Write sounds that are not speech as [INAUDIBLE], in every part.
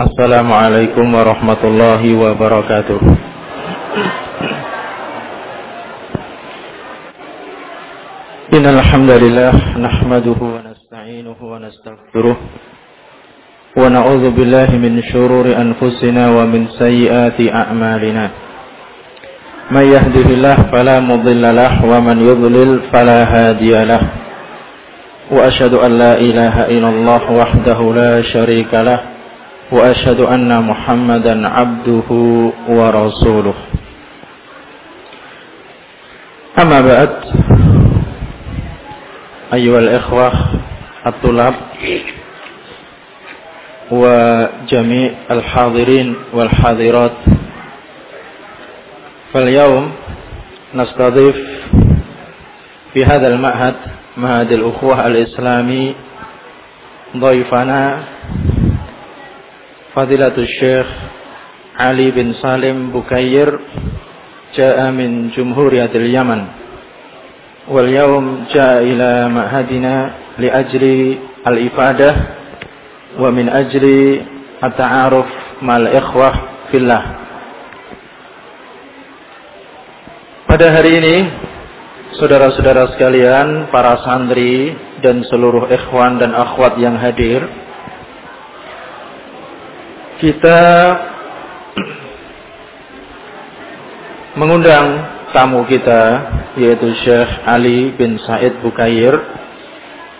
Assalamualaikum warahmatullahi wabarakatuh. Innal hamdalillah nahmaduhu wa nasta'inuhu wa nastaghfiruh wa na'udzu billahi min shururi anfusina wa min sayyiati a'malina. May yahdihillah fala mudilla lah wa man yudlil fala hadiyalah. Wa ashhadu an la ilaha illallah wahdahu la syarika lah وأشهد أن محمدا عبده ورسوله. أما بعد أيها الإخوة الطلاب وجميع الحاضرين والحاضرات فاليوم نستضيف في هذا المعهد معهد الأخوة الإسلامي ضيفنا فضيلة الشيخ علي بن سالم بكير جاء من جمهورية اليمن واليوم جاء إلى معهدنا لأجل الإفادة ومن أجل التعارف مع الإخوة في الله Pada hari ini, saudara-saudara sekalian, para santri dan seluruh ikhwan dan akhwat yang hadir, kita mengundang tamu kita yaitu Syekh Ali bin Said Bukair.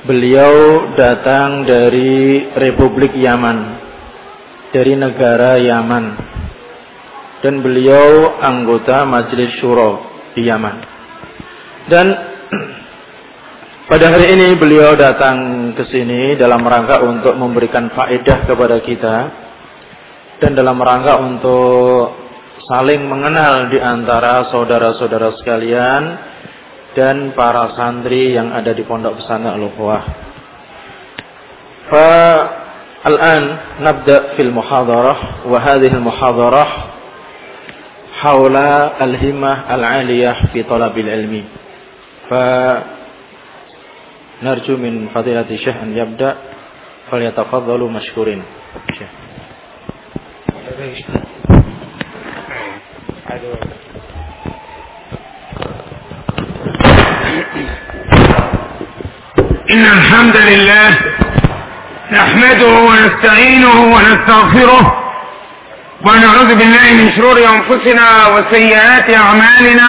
Beliau datang dari Republik Yaman, dari negara Yaman. Dan beliau anggota Majelis Syuro di Yaman. Dan [CLEARS THROAT] pada hari ini beliau datang ke sini dalam rangka untuk memberikan faedah kepada kita dan dalam rangka untuk saling mengenal di antara saudara-saudara sekalian dan para santri yang ada di pondok pesantren Al-Ukhwah. Fa الآن نبدأ في المحاضرة وهذه المحاضرة حول الهمة العالية في طلب العلم فنرجو من فضيلة الشيخ أن يبدأ فليتفضلوا مشكورين شيخ. إن الحمد لله نحمده ونستعينه ونستغفره ونعوذ بالله من شرور أنفسنا وسيئات أعمالنا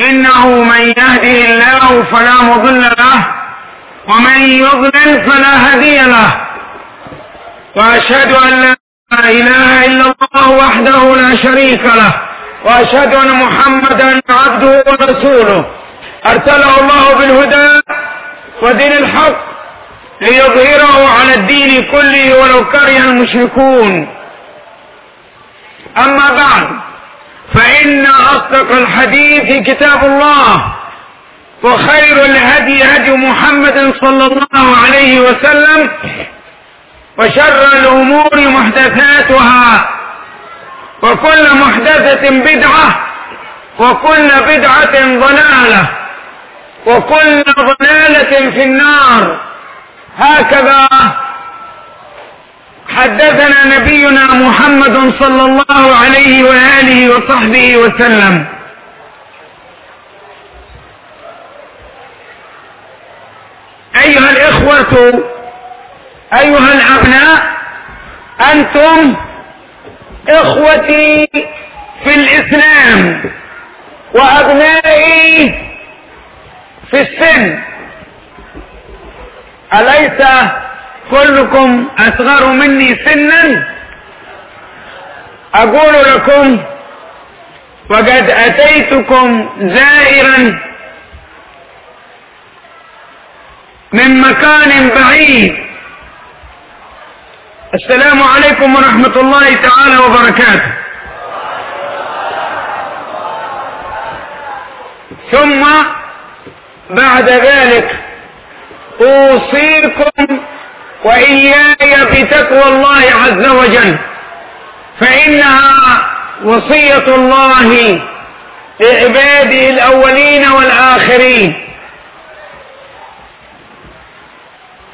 إنه من يهده الله فلا مضل له ومن يضلل فلا هدي له وأشهد أن لا إله إلا الله وحده لا شريك له وأشهد أن محمدا عبده ورسوله. أرسله الله بالهدى ودين الحق ليظهره على الدين كله ولو كره المشركون. أما بعد فإن أصدق الحديث كتاب الله وخير الهدي هدي محمد صلى الله عليه وسلم وشر الأمور محدثاتها وكل محدثة بدعة وكل بدعة ضلالة وكل ضلالة في النار. هكذا حدثنا نبينا محمد صلى الله عليه وآله وصحبه وسلم. أيها الإخوة أيها الأبناء أنتم إخوتي في الإسلام وأبنائي في السن. أليس كلكم أصغر مني سنا؟ أقول لكم وقد أتيتكم زائرا من مكان بعيد. السلام عليكم ورحمة الله تعالى وبركاته. ثم بعد ذلك أوصيكم وإياي بتقوى الله عز وجل فإنها وصية الله لعباده الأولين والآخرين.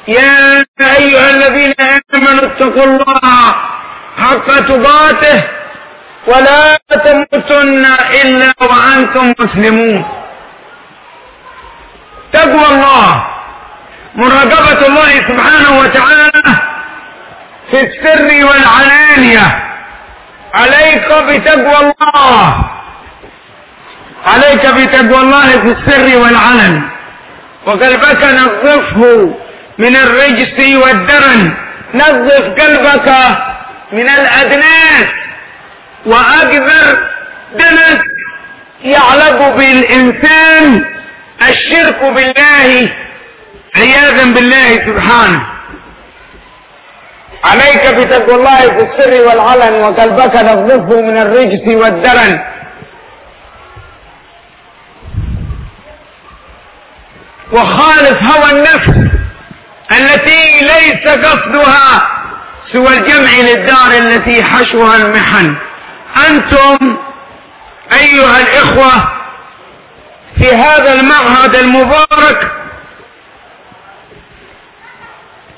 يا أيها الذين آمنوا اتقوا الله حق تقاته ولا تموتن إلا وأنتم مسلمون. تقوى الله مراقبة الله سبحانه وتعالى في السر والعلانية. عليك بتقوى الله. عليك بتقوى الله في السر والعلن. وقلبك نظفه من الرجس والدرن. نظف قلبك من الأدناس. وأكبر دنس يعلق بالإنسان. الشرك بالله عياذا بالله سبحانه. عليك بتقوى الله في السر والعلن وقلبك نظفه من الرجس والدرن. وخالف هوى النفس. التي ليس قصدها سوى الجمع للدار التي حشوها المحن. أنتم أيها الإخوة في هذا المعهد المبارك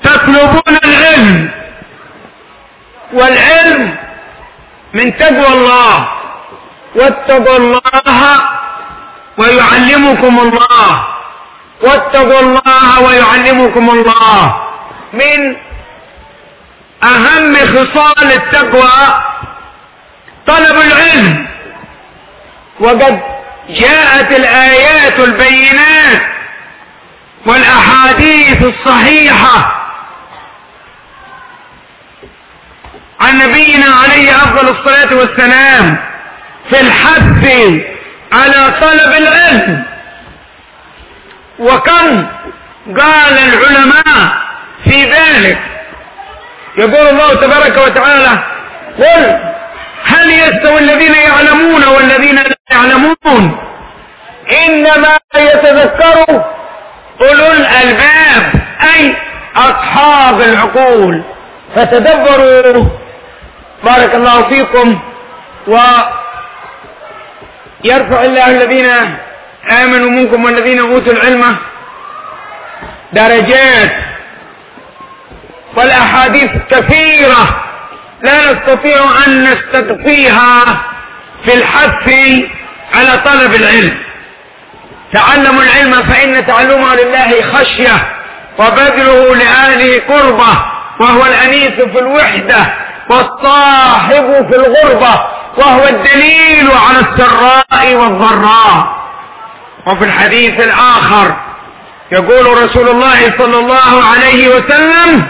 تطلبون العلم والعلم من تقوى الله واتقوا الله ويعلمكم الله. واتقوا الله ويعلمكم الله. من أهم خصال التقوى طلب العلم. وقد جاءت الآيات البينات والأحاديث الصحيحة عن نبينا عليه أفضل الصلاة والسلام في الحث على طلب العلم. وكم قال العلماء في ذلك؟ يقول الله تبارك وتعالى قل هل يستوي الذين يعلمون والذين لا يعلمون؟ إنما يتذكر أولو الألباب أي أصحاب العقول. فتدبروا. بارك الله فيكم. ويرفع الله الذين آمنوا منكم والذين أوتوا العلم درجات والأحاديث كثيرة. لا نستطيع أن نستقصيها في الحث على طلب العلم. تعلموا العلم فإن تعلمه لله خشية وبذله لأهله قربة وهو الأنيس في الوحدة والصاحب في الغربة وهو الدليل على السراء والضراء. وفي الحديث الآخر يقول رسول الله صلى الله عليه وسلم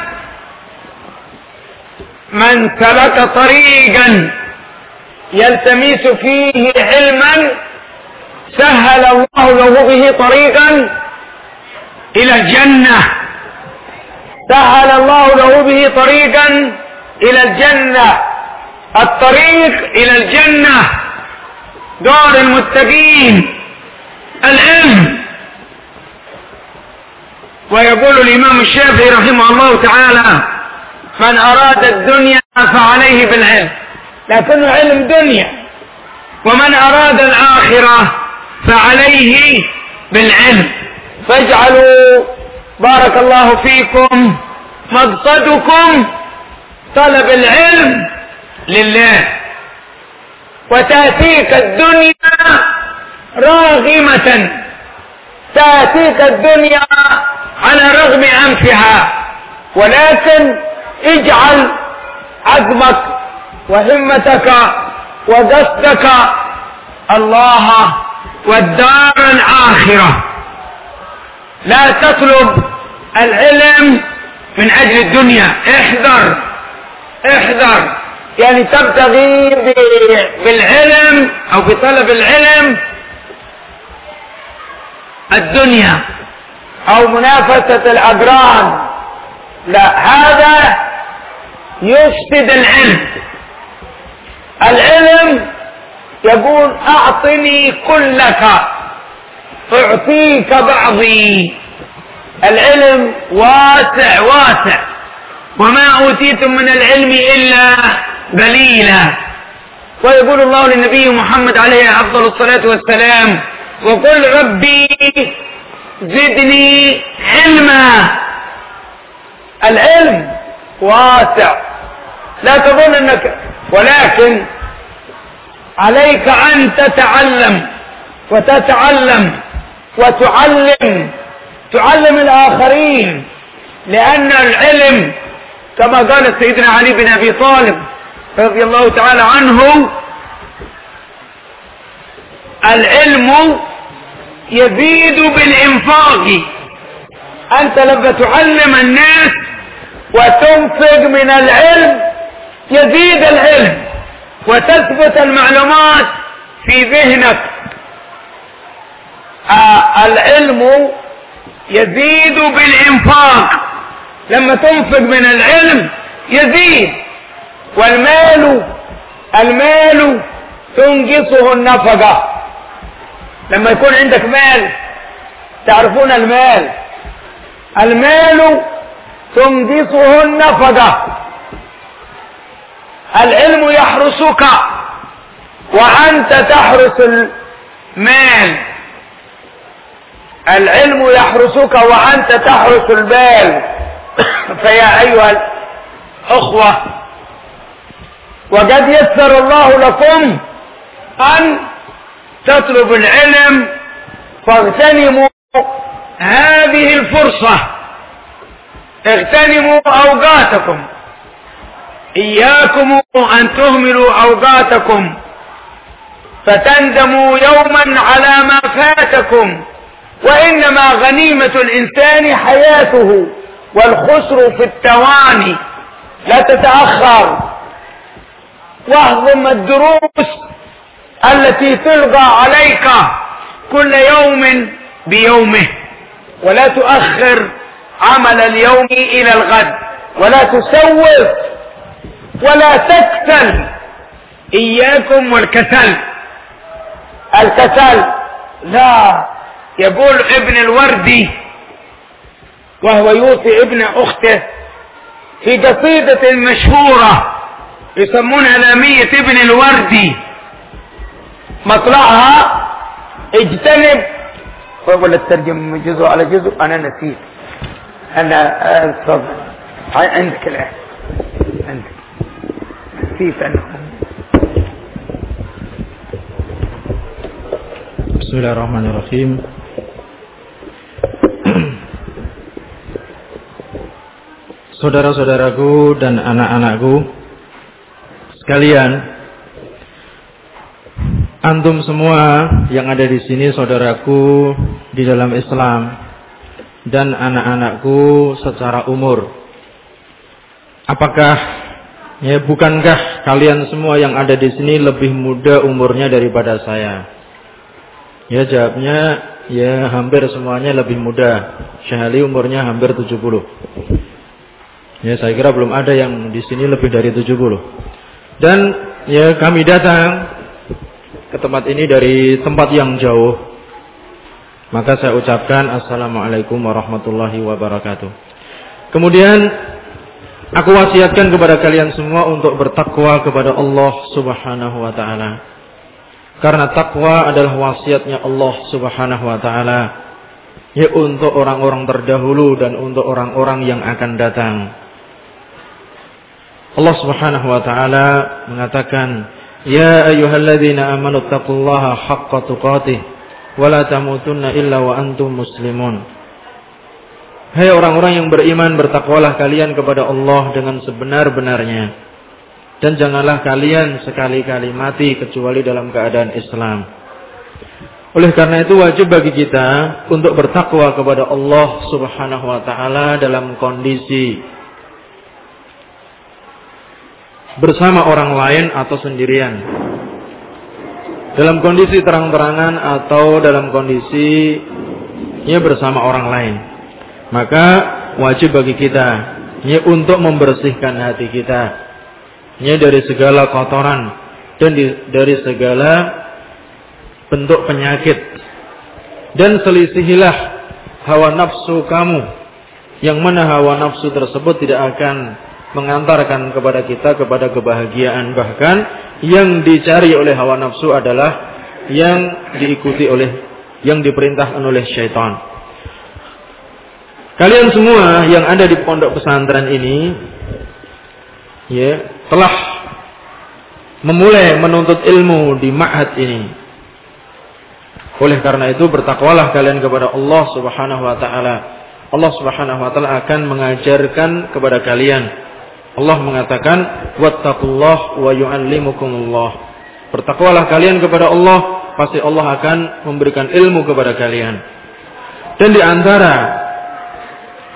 من سلك طريقا يلتمس فيه علما سهل الله له به طريقا إلى الجنة. سهل الله له به طريقا إلى الجنة. الطريق إلى الجنة دار المتقين. العلم. ويقول الإمام الشافعي رحمه الله تعالى من أراد الدنيا فعليه بالعلم. لكنه علم دنيا. ومن أراد الآخرة فعليه بالعلم. فاجعلوا بارك الله فيكم مقصدكم طلب العلم لله. وتأتيك الدنيا راغمة تأتيك الدنيا على رغم أنفها ولكن اجعل عزمك وهمتك وقصدك الله والدار الآخرة. لا تطلب العلم من أجل الدنيا. احذر احذر. يعني تبتغي بالعلم أو بطلب العلم الدنيا. أو منافسة الأقران لا هذا يفسد العلم. العلم يقول أعطني كلك أعطيك بعضي. العلم واسع واسع. وما أوتيتم من العلم إلا قليلا. ويقول الله للنبي محمد عليه أفضل الصلاة والسلام وقل ربي زدني علما. العلم واسع. لا تظن أنك ولكن عليك أن تتعلم وتتعلم وتعلم. تعلم الآخرين لأن العلم كما قال سيدنا علي بن أبي طالب رضي الله تعالى عنه العلم يزيد بالإنفاق. أنت لما تعلم الناس وتنفق من العلم يزيد العلم وتثبت المعلومات في ذهنك. آه العلم يزيد بالإنفاق. لما تنفق من العلم يزيد. والمال المال تنقصه النفقة. لما يكون عندك مال تعرفون المال. المال تنقصه النفقة العلم يحرسك وأنت تحرس المال. العلم يحرسك وأنت تحرس البال [COUGHS] فيا أيها الأخوة وقد يسر الله لكم أن تطلبوا العلم فاغتنموا هذه الفرصة. اغتنموا أوقاتكم. إياكم أن تهملوا أوقاتكم. فتندموا يوما على ما فاتكم. وإنما غنيمة الإنسان حياته والخسر في التواني. لا تتأخر. واهضم الدروس التي تلقى عليك كل يوم بيومه. ولا تؤخر عمل اليوم إلى الغد. ولا تسوف. ولا تكسل إياكم والكسل. الكسل. لا. يقول ابن الوردي وهو يوصي ابن أخته في قصيدة مشهورة يسمونها لامية ابن الوردي مطلعها اجتنب. ولا الترجم جزء على جزء؟ أنا نسيت. أنا اتفضل عندك الآن. عندك. نسيت انه Bismillahirrahmanirrahim [CLEARS THROAT] Saudara-saudaraku dan anak-anakku sekalian Antum semua yang ada di sini saudaraku di dalam Islam dan anak-anakku secara umur Apakah ya bukankah kalian semua yang ada di sini lebih muda umurnya daripada saya? Ya jawabnya ya hampir semuanya lebih muda. Syahali umurnya hampir 70. Ya saya kira belum ada yang di sini lebih dari 70. Dan ya kami datang ke tempat ini dari tempat yang jauh. Maka saya ucapkan Assalamualaikum warahmatullahi wabarakatuh. Kemudian aku wasiatkan kepada kalian semua untuk bertakwa kepada Allah Subhanahu wa taala. Karena takwa adalah wasiatnya Allah Subhanahu wa taala ya untuk orang-orang terdahulu dan untuk orang-orang yang akan datang. Allah Subhanahu wa taala mengatakan, "Ya ayyuhalladzina amanu taqullaha haqqa tuqatih wa la tamutunna illa wa antum muslimun." Hai orang-orang yang beriman, bertakwalah kalian kepada Allah dengan sebenar-benarnya dan janganlah kalian sekali-kali mati kecuali dalam keadaan Islam. Oleh karena itu wajib bagi kita untuk bertakwa kepada Allah Subhanahu wa taala dalam kondisi bersama orang lain atau sendirian. Dalam kondisi terang-terangan atau dalam kondisi ya bersama orang lain. Maka wajib bagi kita ya untuk membersihkan hati kita ya dari segala kotoran dan di, dari segala bentuk penyakit dan selisihilah hawa nafsu kamu yang mana hawa nafsu tersebut tidak akan mengantarkan kepada kita kepada kebahagiaan bahkan yang dicari oleh hawa nafsu adalah yang diikuti oleh yang diperintahkan oleh syaitan kalian semua yang ada di pondok pesantren ini ya telah memulai menuntut ilmu di ma'had ini. Oleh karena itu bertakwalah kalian kepada Allah Subhanahu wa taala. Allah Subhanahu wa taala akan mengajarkan kepada kalian. Allah mengatakan, "Wattaqullah wa yu'allimukumullah." Bertakwalah kalian kepada Allah, pasti Allah akan memberikan ilmu kepada kalian. Dan di antara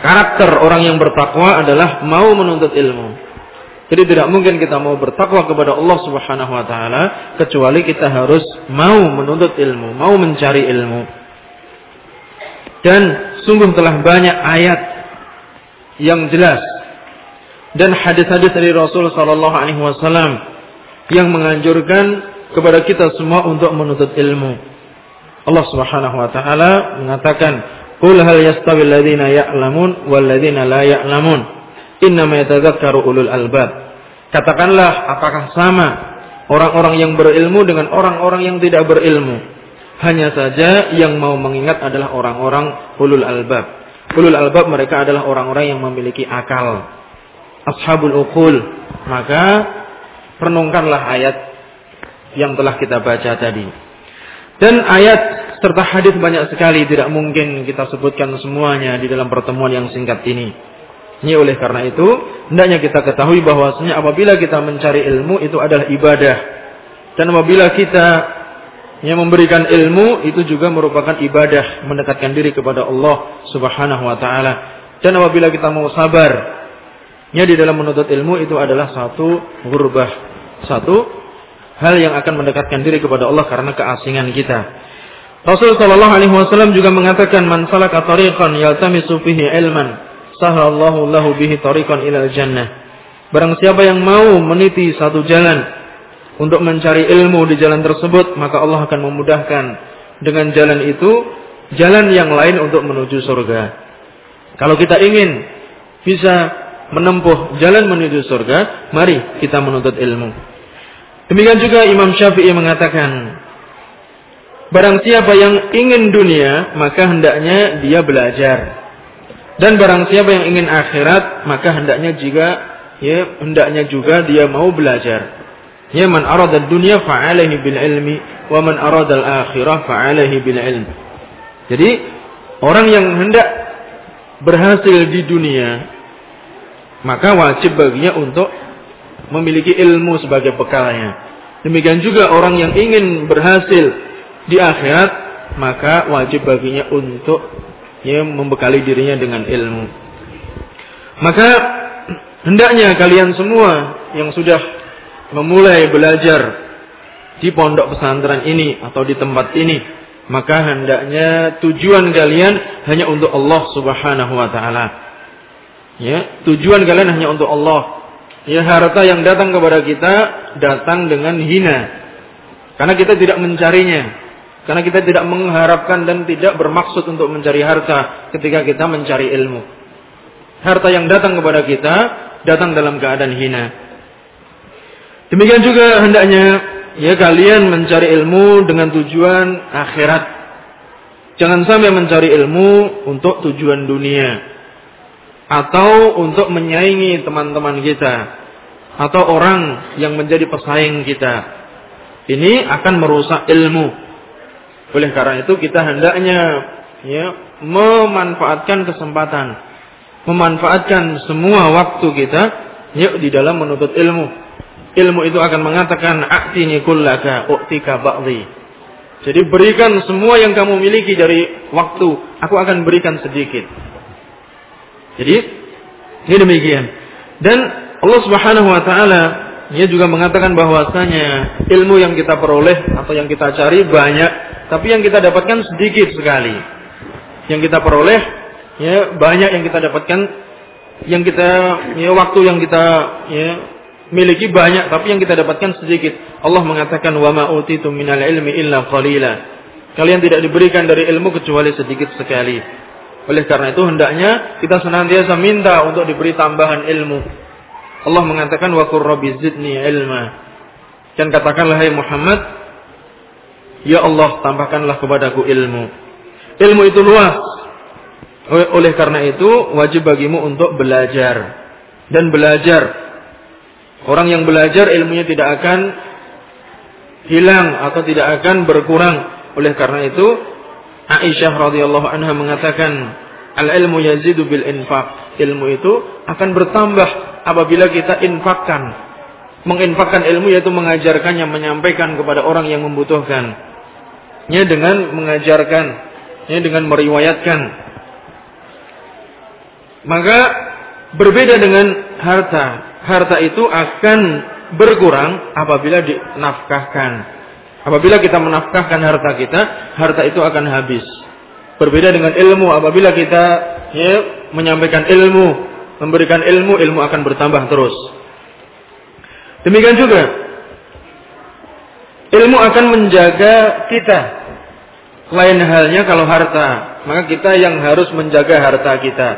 karakter orang yang bertakwa adalah mau menuntut ilmu. Jadi tidak mungkin kita mau bertakwa kepada Allah Subhanahu wa taala kecuali kita harus mau menuntut ilmu, mau mencari ilmu. Dan sungguh telah banyak ayat yang jelas dan hadis-hadis dari Rasul sallallahu alaihi wasallam yang menganjurkan kepada kita semua untuk menuntut ilmu. Allah Subhanahu wa taala mengatakan, "Qul hal yastawi alladziina ya'lamun wal la ya'lamun?" Innama yatadzakkaru ulul albab. Katakanlah apakah sama orang-orang yang berilmu dengan orang-orang yang tidak berilmu? Hanya saja yang mau mengingat adalah orang-orang ulul albab. Ulul albab mereka adalah orang-orang yang memiliki akal. Ashabul uqul. Maka renungkanlah ayat yang telah kita baca tadi. Dan ayat serta hadis banyak sekali tidak mungkin kita sebutkan semuanya di dalam pertemuan yang singkat ini. Ini oleh karena itu, hendaknya kita ketahui bahwasanya apabila kita mencari ilmu itu adalah ibadah. Dan apabila kita yang memberikan ilmu itu juga merupakan ibadah mendekatkan diri kepada Allah Subhanahu wa taala. Dan apabila kita mau sabar, ya di dalam menuntut ilmu itu adalah satu gurbah, satu hal yang akan mendekatkan diri kepada Allah karena keasingan kita. Rasul sallallahu alaihi wasallam juga mengatakan man salaka tariqan yaltamisu fihi ilman sahalallahu lahu bihi tariqan ilal jannah. Barang siapa yang mau meniti satu jalan untuk mencari ilmu di jalan tersebut, maka Allah akan memudahkan dengan jalan itu jalan yang lain untuk menuju surga. Kalau kita ingin bisa menempuh jalan menuju surga, mari kita menuntut ilmu. Demikian juga Imam Syafi'i mengatakan, barang siapa yang ingin dunia, maka hendaknya dia belajar. Dan barang siapa yang ingin akhirat, maka hendaknya juga ya hendaknya juga dia mau belajar. Ya man arada dunya fa'alaihi bil ilmi wa man arada al akhirah fa'alaihi bil ilm. Jadi orang yang hendak berhasil di dunia maka wajib baginya untuk memiliki ilmu sebagai bekalnya. Demikian juga orang yang ingin berhasil di akhirat maka wajib baginya untuk ya membekali dirinya dengan ilmu. Maka hendaknya kalian semua yang sudah memulai belajar di pondok pesantren ini atau di tempat ini, maka hendaknya tujuan kalian hanya untuk Allah Subhanahu wa taala. Ya, tujuan kalian hanya untuk Allah. Ya, harta yang datang kepada kita datang dengan hina. Karena kita tidak mencarinya, karena kita tidak mengharapkan dan tidak bermaksud untuk mencari harta ketika kita mencari ilmu. Harta yang datang kepada kita datang dalam keadaan hina. Demikian juga hendaknya ya kalian mencari ilmu dengan tujuan akhirat. Jangan sampai mencari ilmu untuk tujuan dunia atau untuk menyaingi teman-teman kita atau orang yang menjadi pesaing kita. Ini akan merusak ilmu oleh karena itu kita hendaknya ya memanfaatkan kesempatan, memanfaatkan semua waktu kita yuk di dalam menuntut ilmu. Ilmu itu akan mengatakan aktini kullaka uktika ba'dhi. Jadi berikan semua yang kamu miliki dari waktu, aku akan berikan sedikit. Jadi ini demikian. Dan Allah Subhanahu wa taala dia juga mengatakan bahwasanya ilmu yang kita peroleh atau yang kita cari banyak tapi yang kita dapatkan sedikit sekali. Yang kita peroleh ya banyak yang kita dapatkan yang kita ya waktu yang kita ya miliki banyak tapi yang kita dapatkan sedikit. Allah mengatakan wa ma utitum minal ilmi illa qalila. Kalian tidak diberikan dari ilmu kecuali sedikit sekali. Oleh karena itu hendaknya kita senantiasa minta untuk diberi tambahan ilmu. Allah mengatakan wa qur rabbi zidni ilma. Dan katakanlah hai Muhammad, Ya Allah, tambahkanlah kepadaku ilmu. Ilmu itu luas. Oleh karena itu, wajib bagimu untuk belajar. Dan belajar. Orang yang belajar ilmunya tidak akan hilang atau tidak akan berkurang. Oleh karena itu, Aisyah radhiyallahu anha mengatakan, "Al-ilmu yazidu bil infaq." Ilmu itu akan bertambah apabila kita infakkan. Menginfakkan ilmu yaitu mengajarkannya, menyampaikan kepada orang yang membutuhkan. Ya dengan mengajarkan, ya dengan meriwayatkan. Maka berbeda dengan harta. Harta itu akan berkurang apabila dinafkahkan. Apabila kita menafkahkan harta kita, harta itu akan habis. Berbeda dengan ilmu, apabila kita ya, menyampaikan ilmu, memberikan ilmu, ilmu akan bertambah terus. Demikian juga, ilmu akan menjaga kita. Lain halnya kalau harta, maka kita yang harus menjaga harta kita.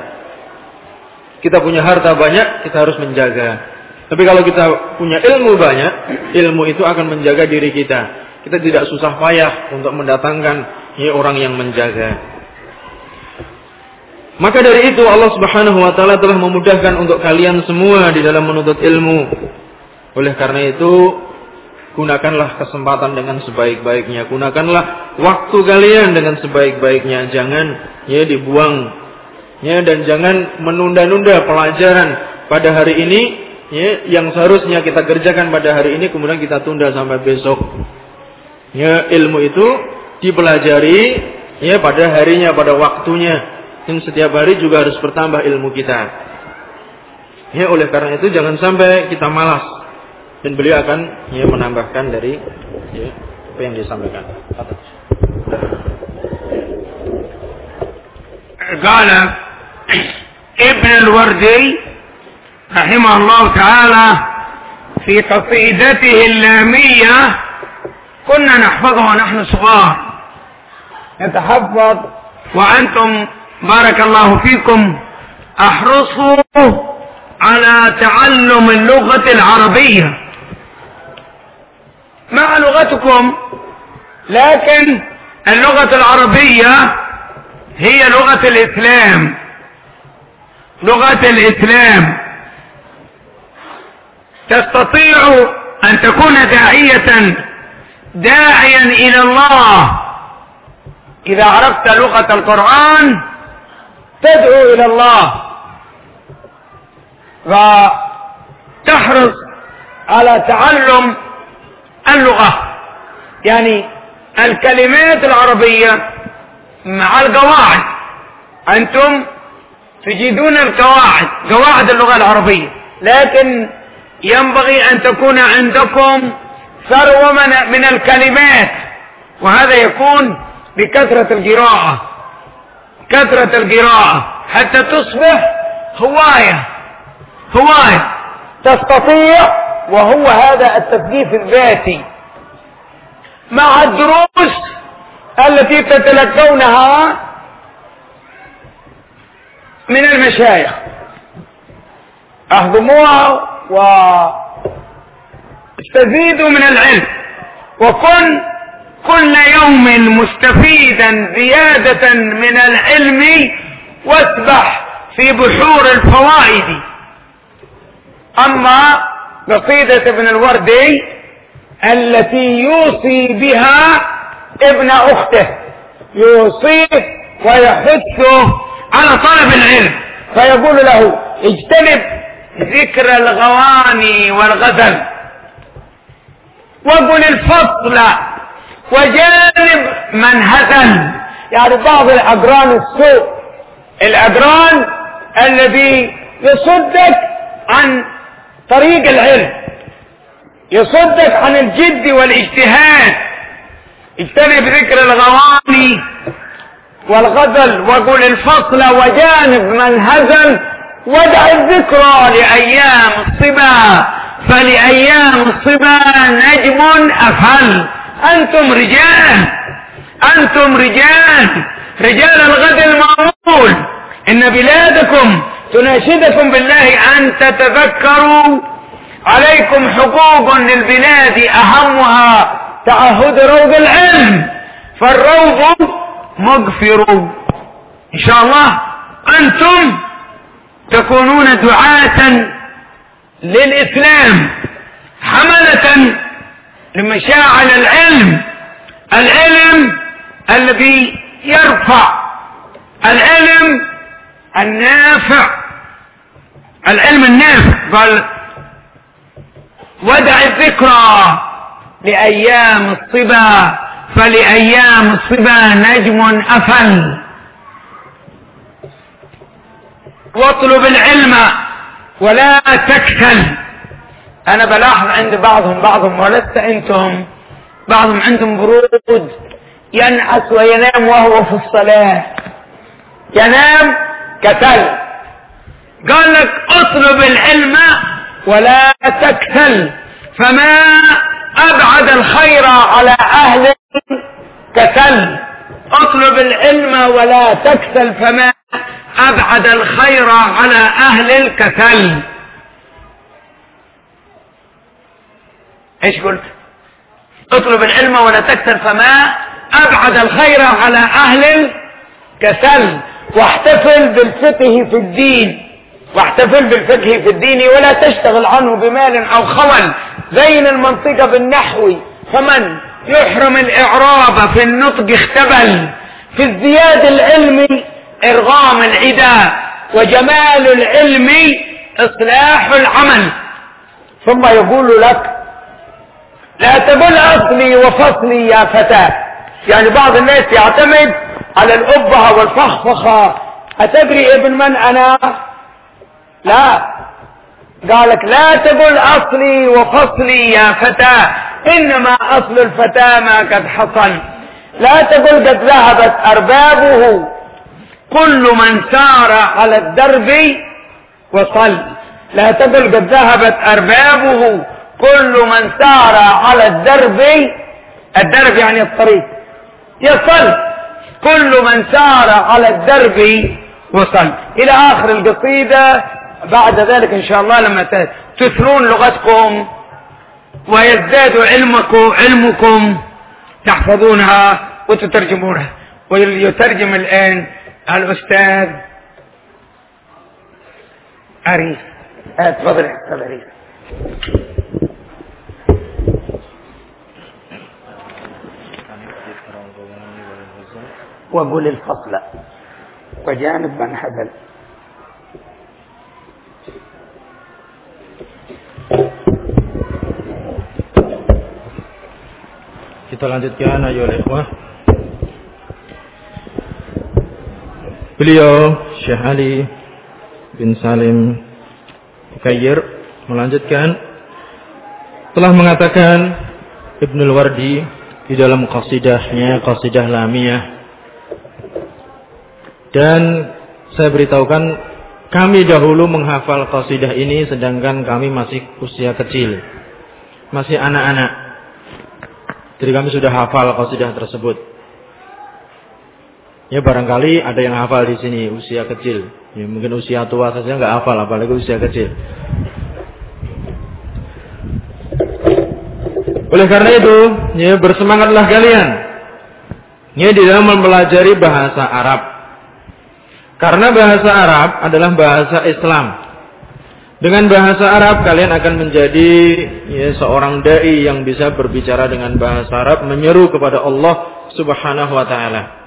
Kita punya harta banyak, kita harus menjaga. Tapi kalau kita punya ilmu banyak, ilmu itu akan menjaga diri kita. Kita tidak susah payah untuk mendatangkan ya, orang yang menjaga. Maka dari itu Allah Subhanahu wa taala telah memudahkan untuk kalian semua di dalam menuntut ilmu. Oleh karena itu, gunakanlah kesempatan dengan sebaik-baiknya. Gunakanlah waktu kalian dengan sebaik-baiknya. Jangan ya dibuang ya dan jangan menunda-nunda pelajaran pada hari ini ya, yang seharusnya kita kerjakan pada hari ini kemudian kita tunda sampai besok. Ya, ilmu itu dipelajari ya pada harinya, pada waktunya. Dan setiap hari juga harus bertambah ilmu kita. Ya, oleh karena itu jangan sampai kita malas. Dan beliau akan ya menambahkan dari ya, apa yang disampaikan. قال ابن الوردي رحمه الله تعالى في قصيدته اللامية كنا نحفظها ونحن صغار. نتحفظ. وأنتم بارك الله فيكم أحرصوا على تعلم اللغة العربية. مع لغتكم؟ لكن اللغة العربية هي لغة الإسلام. لغة الإسلام. تستطيع أن تكون داعية داعيا إلى الله. إذا عرفت لغة القرآن تدعو إلى الله. وتحرص على تعلم اللغة. يعني الكلمات العربية مع القواعد. أنتم تجدون القواعد قواعد اللغة العربية. لكن ينبغي أن تكون عندكم ثروة من الكلمات. وهذا يكون بكثرة القراءة. كثرة القراءة. حتى تصبح هواية. هواية. تستطيع وهو هذا التثقيف الذاتي. مع الدروس التي تتلقونها من المشايخ. أهضموها واستزيدوا من العلم. وكن كل يوم مستفيدا زيادة من العلم واسبح في بحور الفوائد. أما قصيدة ابن الوردي التي يوصي بها ابن أخته. يوصيه ويحثه على طلب العلم. فيقول له اجتنب ذكر الغواني والغزل. وقل الفصل. وجانب من هزل. يعني بعض الأجران السوء. الأجران الذي يصدك عن طريق العلم. يصدك عن الجد والاجتهاد. اجتنب ذكر الغواني والغزل. وقل الفصل. وجانب من هزل. ودع الذكرى لأيام الصبا. فلأيام الصبا نجم أفهل. أنتم رجال. أنتم رجال. رجال الغد المعمول. إن بلادكم تناشدكم بالله أن تتذكروا. عليكم حقوق للبلاد أهمها تعهد روض العلم. فالروض مغفر. إن شاء الله أنتم تكونون دعاة للإسلام حملة لمشاعل العلم العلم الذي يرفع العلم النافع العلم النافع. قال ودع الذكرى لأيام الصبا فلأيام الصبا نجم أفل. واطلب العلم ولا تكسل أنا بلاحظ عند بعضهم بعضهم ولست أنتم بعضهم عندهم برود. ينعس وينام وهو في الصلاة. ينام كسل قال لك اطلب العلم ولا تكسل فما أبعد الخير على أهل كسل اطلب العلم ولا تكسل فما أبعد الخير على أهل الكسل إيش قلت؟ اطلب العلم ولا تكسل فما أبعد الخير على أهل الكسل واحتفل بالفقه في الدين. واحتفل بالفقه في الدين ولا تشتغل عنه بمال أو خول. زين المنطقة بالنحو. فمن يحرم الإعراب في النطق اختبل. في ازدياد العلم إرغام العدا وجمال العلم إصلاح العمل. ثم يقول لك لا تقل أصلي وفصلي يا فتاة. يعني بعض الناس يعتمد على الأبهة والفخفخة. أتدري ابن من أنا؟ لا. قالك لا تقل أصلي وفصلي يا فتاة. إنما أصل الفتاة ما قد حصل. لا تقل قد ذهبت أربابه. كل من سار على الدرب وصل. لا تقل قد ذهبت أربابه. كل من سار على الدرب الدرب يعني الطريق يصل. كل من سار على الدرب وصل. إلى آخر القصيدة بعد ذلك إن شاء الله لما تثرون لغتكم ويزداد علمكم علمكم تحفظونها وتترجمونها. ويترجم الآن الأستاذ أريس تفضل يا أستاذ أريس وقل الفصل. وجانب من هدل Kita lanjutkan ayo ikhwah. Beliau Syekh Ali bin Salim Bukayyir melanjutkan. Telah mengatakan Ibnul Wardi di dalam qasidahnya qasidah lamiyah dan saya beritahukan kami dahulu menghafal qasidah ini sedangkan kami masih usia kecil. Masih anak-anak. Jadi kami sudah hafal qasidah tersebut. Ya barangkali ada yang hafal di sini usia kecil. Ya, mungkin usia tua saja nggak hafal, apalagi usia kecil. Oleh karena itu, ya bersemangatlah kalian. Ya di dalam mempelajari bahasa Arab. Karena bahasa Arab adalah bahasa Islam. Dengan bahasa Arab kalian akan menjadi ya, seorang dai yang bisa berbicara dengan bahasa Arab menyeru kepada Allah Subhanahu wa taala.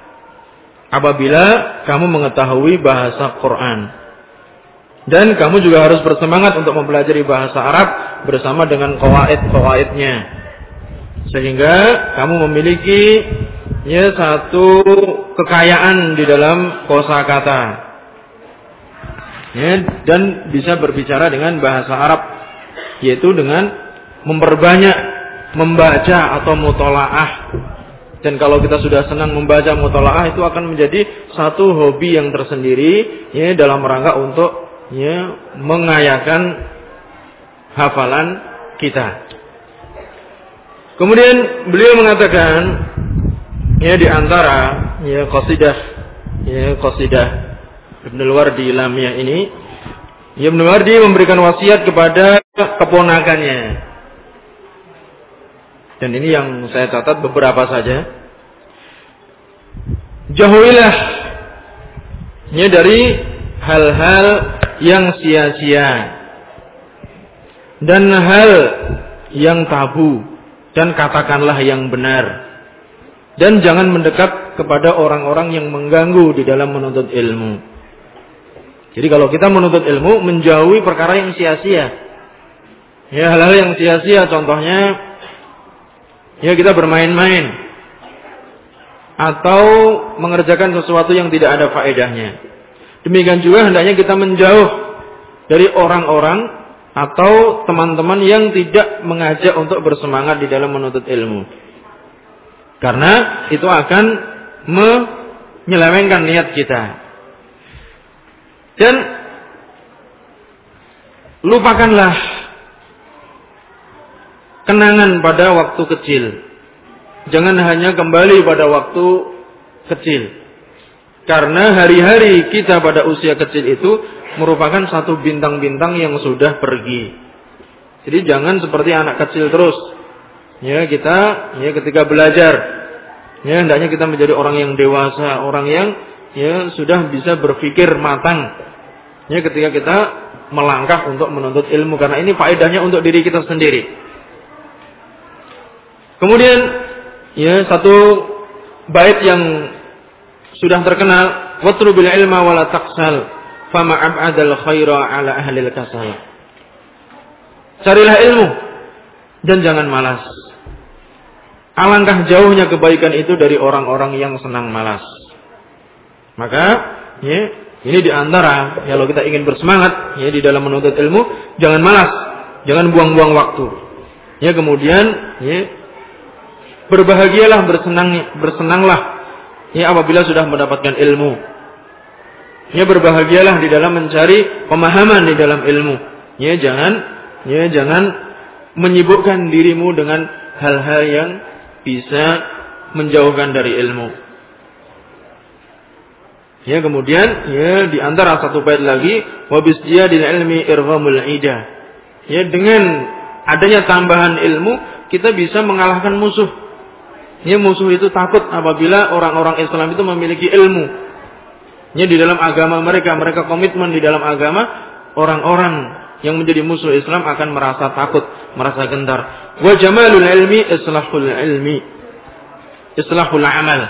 Apabila kamu mengetahui bahasa Quran. Dan kamu juga harus bersemangat untuk mempelajari bahasa Arab bersama dengan kawaid-kawaidnya. Sehingga kamu memiliki ya satu kekayaan di dalam kosakata ya, dan bisa berbicara dengan bahasa Arab yaitu dengan memperbanyak membaca atau mutolaah dan kalau kita sudah senang membaca mutolaah itu akan menjadi satu hobi yang tersendiri ya dalam rangka untuk ya mengayakan hafalan kita. Kemudian beliau mengatakan ya di antara ya qasidah ya qasidah Ibnu Wardi Lamiyah ini Ibnu Wardi memberikan wasiat kepada keponakannya. Dan ini yang saya catat beberapa saja. Jauhilah ya dari hal-hal yang sia-sia. dan hal yang tabu dan katakanlah yang benar. Dan jangan mendekat kepada orang-orang yang mengganggu di dalam menuntut ilmu. Jadi kalau kita menuntut ilmu menjauhi perkara yang sia-sia. Ya hal-hal yang sia-sia contohnya ya kita bermain-main atau mengerjakan sesuatu yang tidak ada faedahnya. Demikian juga hendaknya kita menjauh dari orang-orang atau teman-teman yang tidak mengajak untuk bersemangat di dalam menuntut ilmu. Karena itu akan menyelewengkan niat kita. Dan lupakanlah kenangan pada waktu kecil. Jangan hanya kembali pada waktu kecil. Karena hari-hari kita pada usia kecil itu merupakan satu bintang-bintang yang sudah pergi. Jadi jangan seperti anak kecil terus. Ya, kita ya ketika belajar ya hendaknya kita menjadi orang yang dewasa, orang yang ya sudah bisa berpikir matang. Ya ketika kita melangkah untuk menuntut ilmu karena ini faedahnya untuk diri kita sendiri. Kemudian ya satu bait yang sudah terkenal watrubil ilma wala taqsal fama ab'adal khaira ala ahlil kasal. Carilah ilmu dan jangan malas. Alangkah jauhnya kebaikan itu dari orang-orang yang senang malas. Maka, ya, ini di antara kalau kita ingin bersemangat ya di dalam menuntut ilmu, jangan malas, jangan buang-buang waktu. Ya kemudian, ya, berbahagialah bersenang bersenanglah ya apabila sudah mendapatkan ilmu. Ya berbahagialah di dalam mencari pemahaman di dalam ilmu. Ya jangan ya jangan menyibukkan dirimu dengan hal-hal yang bisa menjauhkan dari ilmu. Ya kemudian ya di antara satu bait lagi wabis dia di ilmi irghamul ida. Ya dengan adanya tambahan ilmu kita bisa mengalahkan musuh. Ya musuh itu takut apabila orang-orang Islam itu memiliki ilmu. Ya di dalam agama mereka, mereka komitmen di dalam agama, orang-orang yang menjadi musuh Islam akan merasa takut, merasa gentar. Wa jamalul ilmi islahul ilmi. Islahul amal.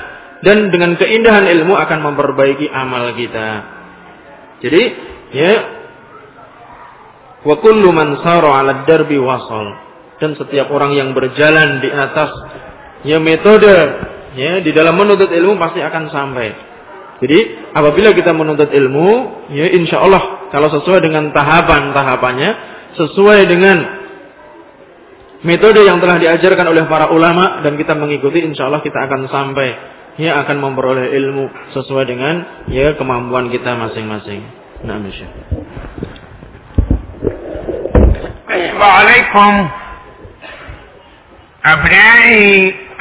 Dan dengan keindahan ilmu akan memperbaiki amal kita. Jadi, ya wa kullu man sara 'ala darbi wasal. Dan setiap orang yang berjalan di atas ya metode ya di dalam menuntut ilmu pasti akan sampai. Jadi apabila kita menuntut ilmu, ya insya Allah kalau sesuai dengan tahapan-tahapannya, sesuai dengan metode yang telah diajarkan oleh para ulama dan kita mengikuti, insya Allah kita akan sampai, ya akan memperoleh ilmu sesuai dengan ya kemampuan kita masing-masing. Nah, misalnya. Assalamualaikum. Abnai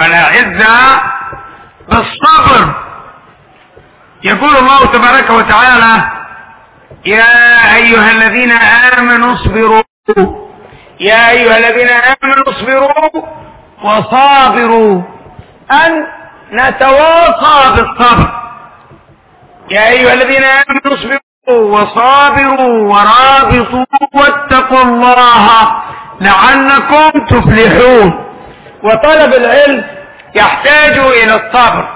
الأعزاء بالصبر يقول الله تبارك وتعالى يا أيها الذين آمنوا اصبروا. يا أيها الذين آمنوا اصبروا وصابروا. أن نتواصى بالصبر. يا أيها الذين آمنوا اصبروا وصابروا ورابطوا واتقوا الله لعلكم تفلحون. وطلب العلم يحتاج إلى الصبر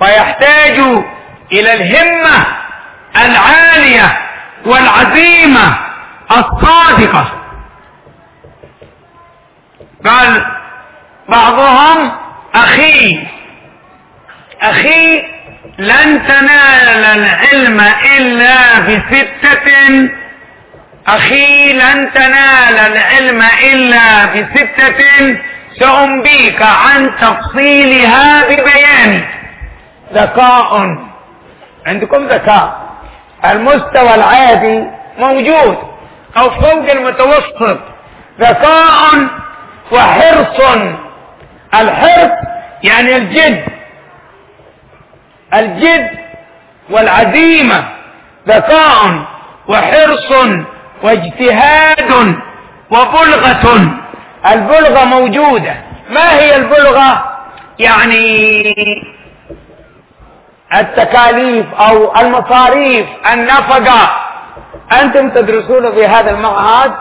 ويحتاج إلى الهمة العالية والعزيمة الصادقة. قال بعضهم أخي أخي لن تنال العلم إلا بستة. أخي لن تنال العلم إلا بستة. سأنبيك عن تفصيلها ببيان ذكاء. عندكم ذكاء. المستوى العادي موجود. أو فوق المتوسط. ذكاء وحرص. الحرص يعني الجد. الجد والعزيمة. ذكاء وحرص واجتهاد وبلغة. البلغة موجودة. ما هي البلغة؟ يعني التكاليف أو المصاريف النفقة. أنتم تدرسون في هذا المعهد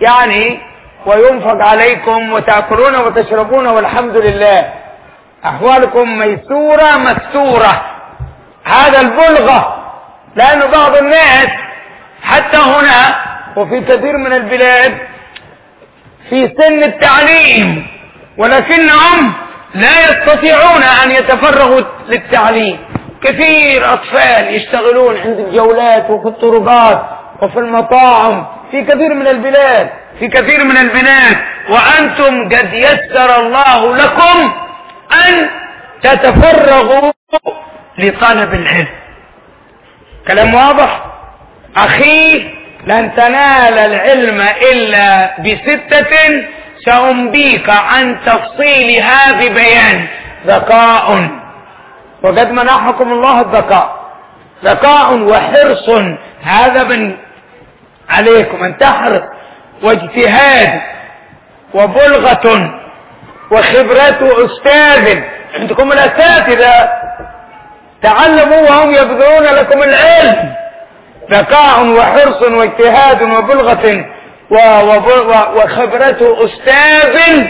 يعني وينفق عليكم وتأكلون وتشربون والحمد لله. أحوالكم ميسورة مستورة هذا البلغة لأن بعض الناس حتى هنا وفي كثير من البلاد في سن التعليم ولكنهم لا يستطيعون أن يتفرغوا للتعليم. كثير أطفال يشتغلون عند الجولات وفي الطرقات وفي المطاعم في كثير من البلاد في كثير من البلاد وأنتم قد يسر الله لكم أن تتفرغوا لطلب العلم. كلام واضح؟ أخي لن تنال العلم إلا بستة سأنبيك عن تفصيلها ببيان ذكاء. وقد منحكم الله الذكاء. ذكاء وحرص. هذا من عليكم أن تحرص. واجتهاد. وبلغة. وخبرة أستاذ. عندكم الأساتذة. تعلموا وهم يبذلون لكم العلم. ذكاء وحرص واجتهاد وبلغة وخبرة أستاذ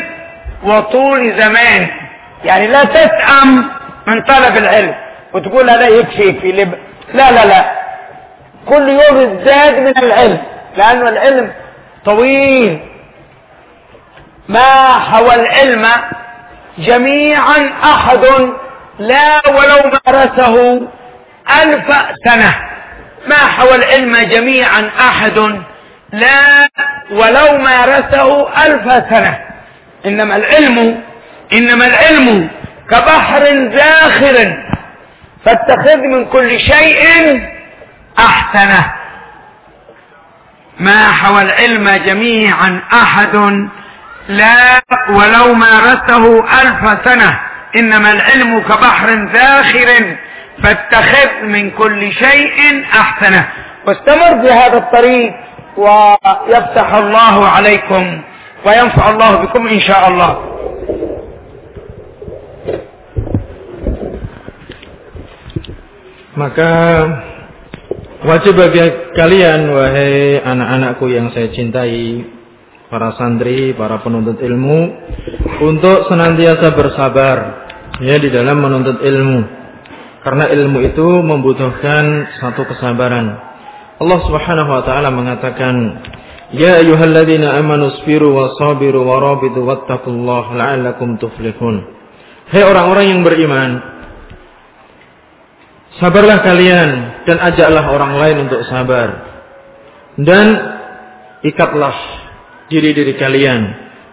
وطول زمان. يعني لا تسأم من طلب العلم. وتقول لا يكفي يكفي. لا لا لا. كل يوم ازداد من العلم. لأنه العلم طويل. ما حوى العلم جميعا أحد لا ولو مارسه ألف سنة. ما حوى العلم جميعا أحد لا ولو مارسه ألف سنة. إنما العلم إنما العلم كبحر زاخر فاتخذ من كل شيء أحسنه. ما حوى العلم جميعا أحد لا ولو مارسه ألف سنة. إنما العلم كبحر زاخر فاتخذ من كل شيء أحسنه واستمر بهذا الطريق ويفتح الله عليكم وينفع الله بكم إن شاء الله maka wajib bagi kalian wahai anak-anakku yang saya cintai para santri, para penuntut ilmu untuk senantiasa bersabar ya di dalam menuntut ilmu. Karena ilmu itu membutuhkan satu kesabaran. Allah Subhanahu wa taala mengatakan, "Ya ayyuhalladzina amanu sabiru wa sabiru wa rabitu wattaqullaha la'allakum tuflihun." Hei orang-orang yang beriman, sabarlah kalian dan ajaklah orang lain untuk sabar. Dan ikatlah diri-diri kalian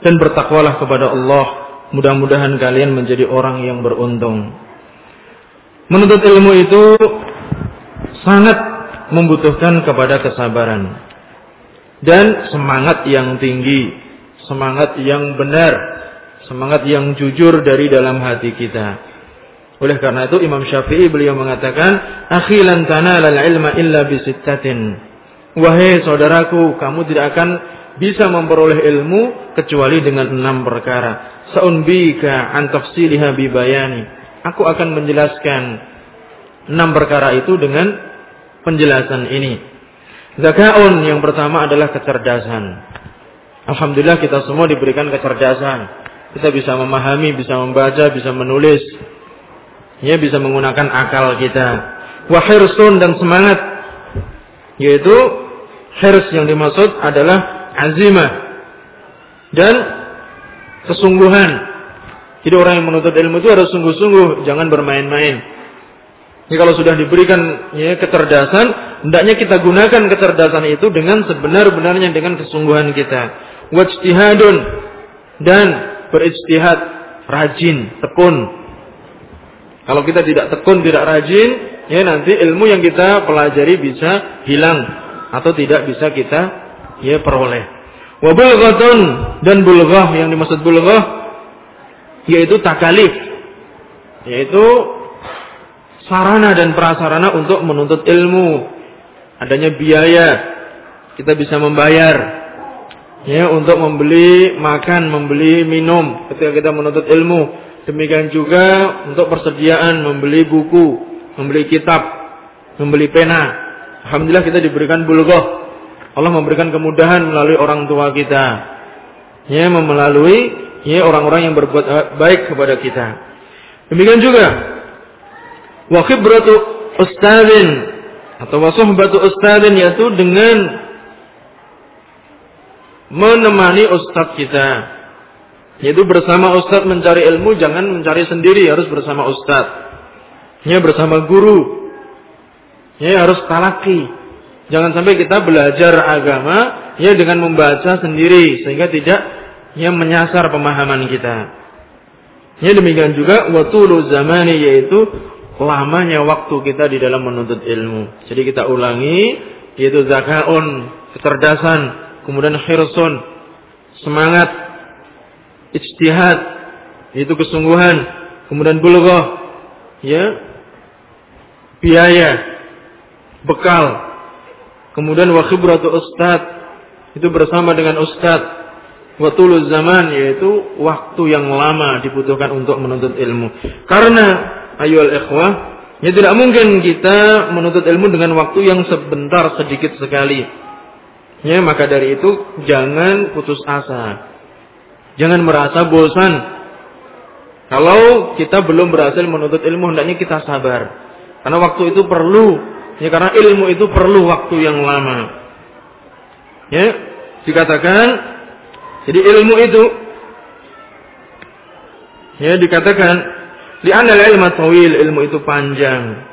dan bertakwalah kepada Allah. Mudah-mudahan kalian menjadi orang yang beruntung. Menuntut ilmu itu sangat membutuhkan kepada kesabaran dan semangat yang tinggi, semangat yang benar, semangat yang jujur dari dalam hati kita. Oleh karena itu Imam Syafi'i beliau mengatakan, "Akhilan tanalal ilma illa bisittatin." Wahai saudaraku, kamu tidak akan bisa memperoleh ilmu kecuali dengan enam perkara. Saunbika an tafsiliha bibayani Aku akan menjelaskan enam perkara itu dengan penjelasan ini. Zakaun yang pertama adalah kecerdasan. Alhamdulillah kita semua diberikan kecerdasan. Kita bisa memahami, bisa membaca, bisa menulis. Ya, bisa menggunakan akal kita. Wahirsun dan semangat. Yaitu hirs yang dimaksud adalah azimah. Dan kesungguhan jadi orang yang menuntut ilmu itu harus sungguh-sungguh, jangan bermain-main. Jadi kalau sudah diberikan ya, kecerdasan, hendaknya kita gunakan kecerdasan itu dengan sebenar-benarnya dengan kesungguhan kita. Wajtihadun dan berijtihad, rajin, tekun. Kalau kita tidak tekun, tidak rajin, ya nanti ilmu yang kita pelajari bisa hilang atau tidak bisa kita ya peroleh. Wabulghatun dan bulghah yang dimaksud bulghah yaitu takalif yaitu sarana dan prasarana untuk menuntut ilmu. Adanya biaya kita bisa membayar ya untuk membeli makan membeli minum ketika kita menuntut ilmu. Demikian juga untuk persediaan membeli buku membeli kitab membeli pena. Alhamdulillah kita diberikan bulgoh. Allah memberikan kemudahan melalui orang tua kita Ya, melalui ya orang-orang yang berbuat baik kepada kita. Demikian juga wa khibratu ustadzin atau wa suhbatu ustadzin yaitu dengan menemani ustadz kita. Yaitu bersama ustadz mencari ilmu jangan mencari sendiri harus bersama ustadz. Ya bersama guru. Ya harus talaki. Jangan sampai kita belajar agama ya dengan membaca sendiri sehingga tidak ya menyasar pemahaman kita. Ya demikian juga watulu zamani yaitu lamanya waktu kita di dalam menuntut ilmu. Jadi kita ulangi yaitu zakaun, kecerdasan, kemudian khirsun, semangat, ijtihad, itu kesungguhan, kemudian bulughah, ya, biaya, bekal, kemudian wa khibratu ustad, itu bersama dengan ustad, Watulul zaman yaitu waktu yang lama dibutuhkan untuk menuntut ilmu. Karena ayol ikhwah, ya tidak mungkin kita menuntut ilmu dengan waktu yang sebentar sedikit sekali. Ya, maka dari itu jangan putus asa. Jangan merasa bosan. Kalau kita belum berhasil menuntut ilmu, hendaknya kita sabar. Karena waktu itu perlu. Ya, karena ilmu itu perlu waktu yang lama. Ya, dikatakan jadi ilmu itu ya dikatakan di anal ilmu tawil ilmu itu panjang.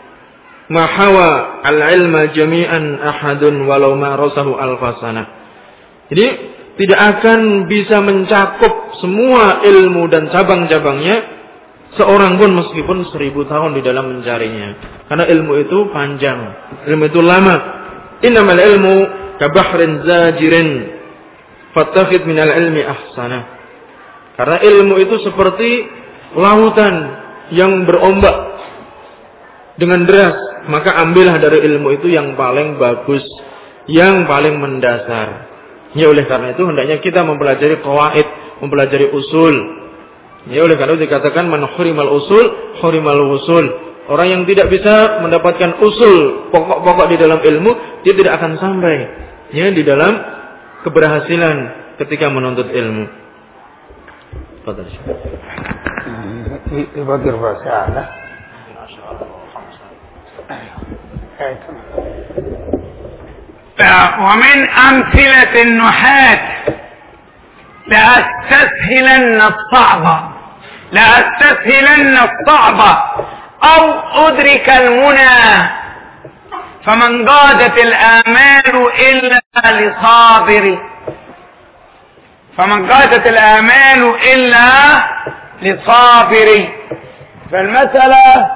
Mahawa al ilma jami'an ahadun walau ma rasahu alfasana. Jadi tidak akan bisa mencakup semua ilmu dan cabang-cabangnya seorang pun meskipun seribu tahun di dalam mencarinya. Karena ilmu itu panjang, ilmu itu lama. Innamal ilmu kabahrin zajirin Fattakhid minal ilmi ahsana. Karena ilmu itu seperti lautan yang berombak dengan deras, maka ambillah dari ilmu itu yang paling bagus, yang paling mendasar. Ya oleh karena itu hendaknya kita mempelajari qawaid, mempelajari usul. Ya oleh karena itu dikatakan man hurimal usul, hurimal usul. Orang yang tidak bisa mendapatkan usul pokok-pokok di dalam ilmu, dia tidak akan sampai ya di dalam keberhasilan ketika menuntut ilmu. الرسالة ومن أمثلة النحاة لأستسهلن الصعب لأستسهلن الصعب أو أدرك المنى فمن قادت الآمال إلا لصابر. فمن قادت الآمال إلا لصابر. فالمسألة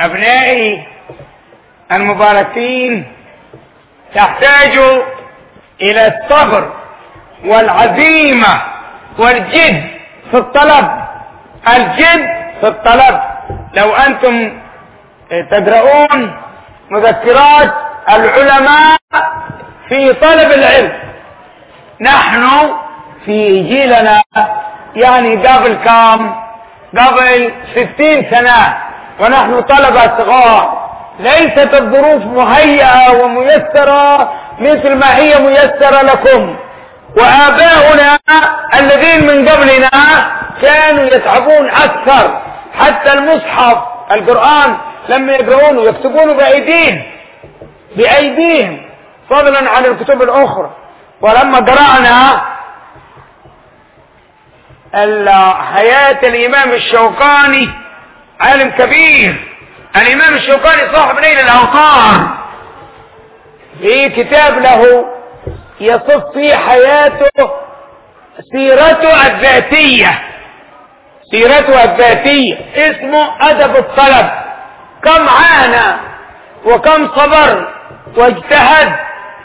أبنائي المباركين تحتاج إلى الصبر والعزيمة والجد في الطلب. الجد في الطلب. لو أنتم تدرؤون مذكرات العلماء في طلب العلم. نحن في جيلنا يعني قبل كم قبل ستين سنة ونحن طلبة صغار. ليست الظروف مهيئة وميسرة مثل ما هي ميسرة لكم. وآباؤنا الذين من قبلنا كانوا يتعبون أكثر. حتى المصحف القرآن لما يقرؤونه يكتبونه بأيديهم بأيديهم فضلا عن الكتب الأخرى. ولما قرأنا حياة الإمام الشوكاني عالم كبير. الإمام الشوكاني صاحب نيل الأوطار في كتاب له يصف فيه حياته سيرته الذاتية. سيرته الذاتية. اسمه أدب الطلب. كم عانى وكم صبر واجتهد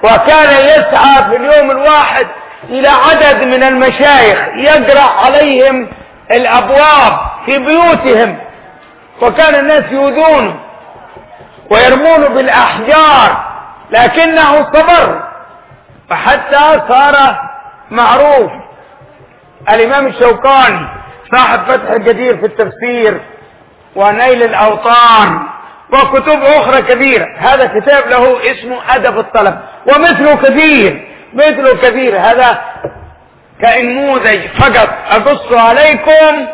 وكان يسعى في اليوم الواحد إلى عدد من المشايخ يقرأ عليهم الأبواب في بيوتهم. وكان الناس يؤذونه ويرمونه بالأحجار لكنه صبر. فحتى صار معروف. الإمام الشوكاني صاحب فتح الجدير في التفسير ونيل الأوطان وكتب أخرى كثيرة هذا كتاب له اسمه أدب الطلب. ومثله كثير مثله كثير هذا كنموذج فقط. أقص عليكم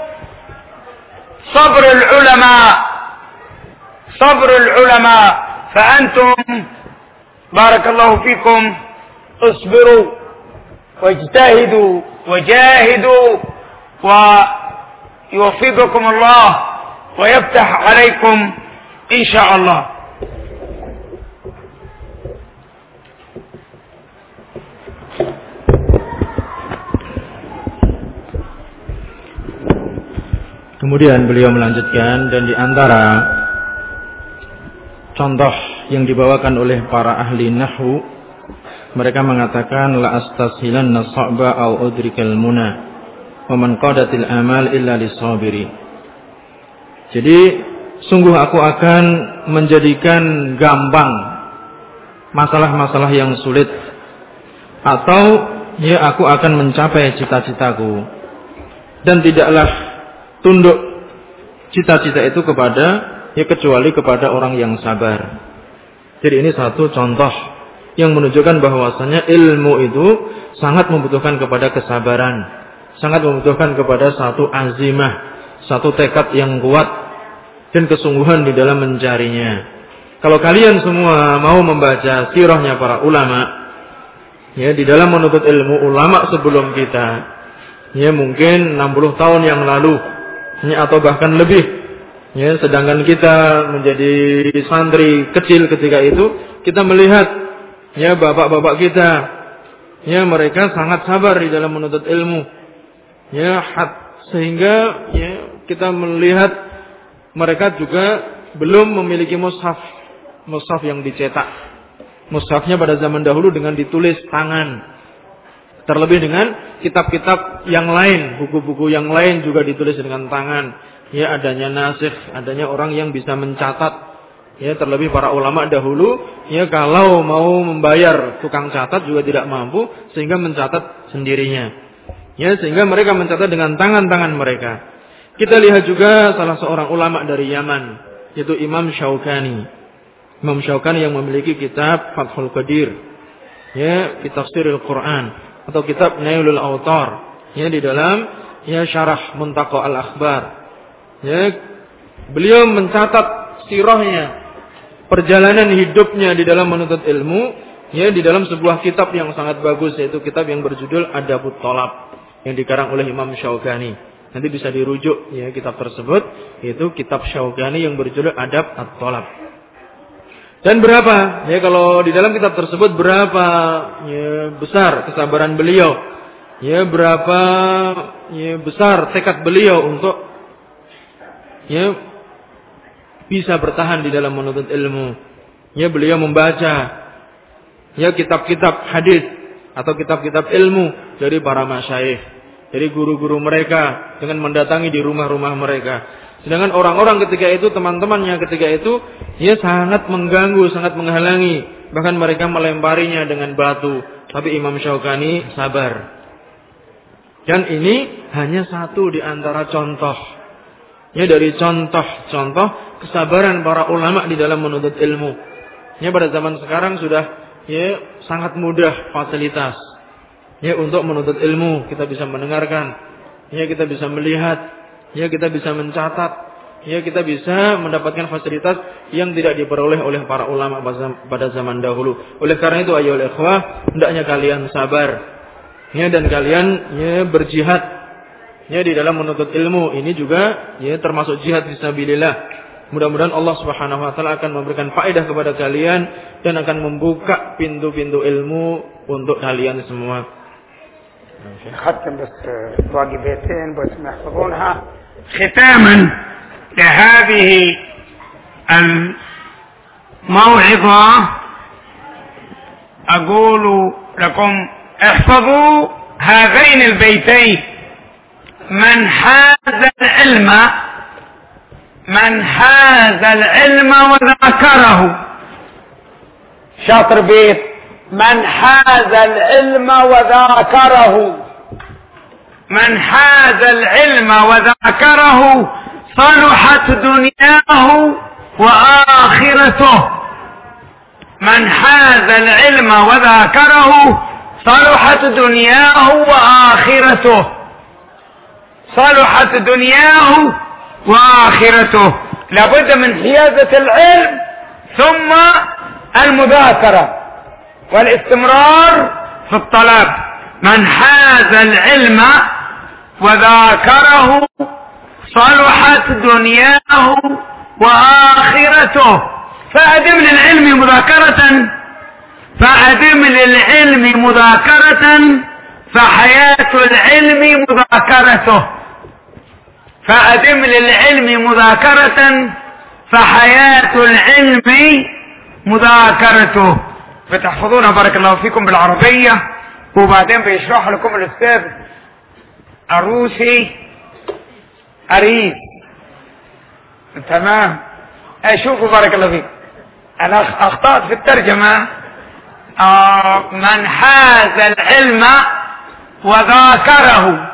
صبر العلماء. صبر العلماء. فأنتم بارك الله فيكم اصبروا واجتهدوا وجاهدوا. ويوفقكم الله. ويفتح عليكم إن شاء الله Kemudian beliau melanjutkan dan di antara contoh yang dibawakan oleh para ahli nahwu mereka mengatakan la astashilanna sa'ba au udrikal muna wa man qadatil amal illa lisabiri. jadi sungguh aku akan menjadikan gampang masalah-masalah yang sulit atau ya aku akan mencapai cita-citaku dan tidaklah tunduk cita-cita itu kepada ya kecuali kepada orang yang sabar. Jadi ini satu contoh yang menunjukkan bahwasanya ilmu itu sangat membutuhkan kepada kesabaran, sangat membutuhkan kepada satu azimah, satu tekad yang kuat dan kesungguhan di dalam mencarinya. Kalau kalian semua mau membaca sirahnya para ulama, ya di dalam menuntut ilmu ulama sebelum kita, ya mungkin 60 tahun yang lalu ya, atau bahkan lebih. Ya, sedangkan kita menjadi santri kecil ketika itu, kita melihat ya bapak-bapak kita, ya mereka sangat sabar di dalam menuntut ilmu. Ya, hat, sehingga ya kita melihat mereka juga belum memiliki mushaf, mushaf yang dicetak. Mushafnya pada zaman dahulu dengan ditulis tangan. Terlebih dengan kitab-kitab yang lain, buku-buku yang lain juga ditulis dengan tangan. Ya adanya nasikh, adanya orang yang bisa mencatat. Ya terlebih para ulama dahulu, ya kalau mau membayar tukang catat juga tidak mampu sehingga mencatat sendirinya. Ya sehingga mereka mencatat dengan tangan-tangan mereka. Kita lihat juga salah seorang ulama dari Yaman, yaitu Imam Syaukani. Imam Syaukani yang memiliki kitab Fathul Qadir. Ya, kitab Siril Quran atau kitab Nailul Autar ya di dalam ya syarah Muntaqa Al-Akhbar. Ya, beliau mencatat sirahnya, perjalanan hidupnya di dalam menuntut ilmu ya di dalam sebuah kitab yang sangat bagus yaitu kitab yang berjudul Adabut Talab yang dikarang oleh Imam Syaukani. Nanti bisa dirujuk ya kitab tersebut yaitu kitab Syaukani yang berjudul Adab At-Talab. Dan berapa? Ya kalau di dalam kitab tersebut berapa ya, besar kesabaran beliau? Ya berapa ya, besar tekad beliau untuk ya bisa bertahan di dalam menuntut ilmu. Ya beliau membaca ya kitab-kitab hadis atau kitab-kitab ilmu dari para masyayikh, dari guru-guru mereka dengan mendatangi di rumah-rumah mereka. Sedangkan orang-orang ketika itu, teman-temannya ketika itu, ya sangat mengganggu, sangat menghalangi. Bahkan mereka melemparinya dengan batu. Tapi Imam Syaukani sabar. Dan ini hanya satu di antara contoh. Ya dari contoh-contoh kesabaran para ulama di dalam menuntut ilmu. Ya pada zaman sekarang sudah ya sangat mudah fasilitas. Ya untuk menuntut ilmu kita bisa mendengarkan, ya kita bisa melihat, ya kita bisa mencatat, ya kita bisa mendapatkan fasilitas yang tidak diperoleh oleh para ulama pada zaman dahulu. Oleh karena itu ayo ikhwah, hendaknya kalian sabar. Ya dan kalian ya berjihad ya di dalam menuntut ilmu. Ini juga ya termasuk jihad fisabilillah. Mudah-mudahan Allah Subhanahu wa taala akan memberikan faedah kepada kalian dan akan membuka pintu-pintu ilmu untuk kalian semua. ختم بس باقي بيتين بس محفظونها ختاما لهذه الموعظة أقول لكم احفظوا هذين البيتين. من حاز العلم من حاز العلم وذاكره. شاطر بيت. من حاز العلم وذاكره. من حاز العلم وذاكره صلحت دنياه وآخرته. من حاز العلم وذاكره صلحت دنياه وآخرته. صلحت دنياه وآخرته. لابد من حيازة العلم ثم المذاكرة. والاستمرار في الطلب. من حاز العلم وذاكره صلحت دنياه وآخرته. فأدم للعلم مذاكرة. فأدم للعلم مذاكرة. فحياة العلم مذاكرته. فأدم للعلم مذاكرة. فحياة العلم مذاكرته. بتحفظونها بارك الله فيكم بالعربية وبعدين بيشرح لكم الأستاذ الروسي أريد. تمام؟ أشوفوا بارك الله فيك. أنا أخطأت في الترجمة. آه من حاز العلم وذاكره.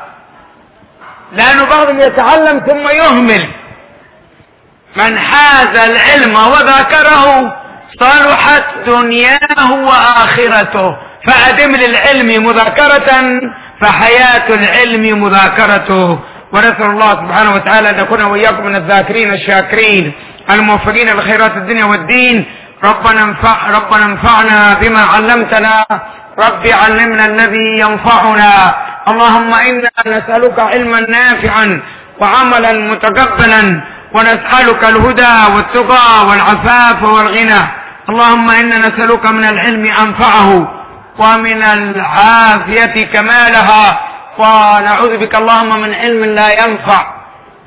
لأنه بعضهم يتعلم ثم يهمل. من حاز العلم وذاكره صلحت دنياه وآخرته. فأدم للعلم مذاكرة فحياة العلم مذاكرته. ونسأل الله سبحانه وتعالى أن نكون وإياكم من الذاكرين الشاكرين الموفقين لخيرات الدنيا والدين. ربنا انفع ربنا انفعنا بما علمتنا. رب علمنا الذي ينفعنا. اللهم إنا نسألك علما نافعا وعملا متقبلا ونسألك الهدى والتقى والعفاف والغنى. اللهم إنا نسألك من العلم أنفعه ومن العافية كمالها ونعوذ بك اللهم من علم لا ينفع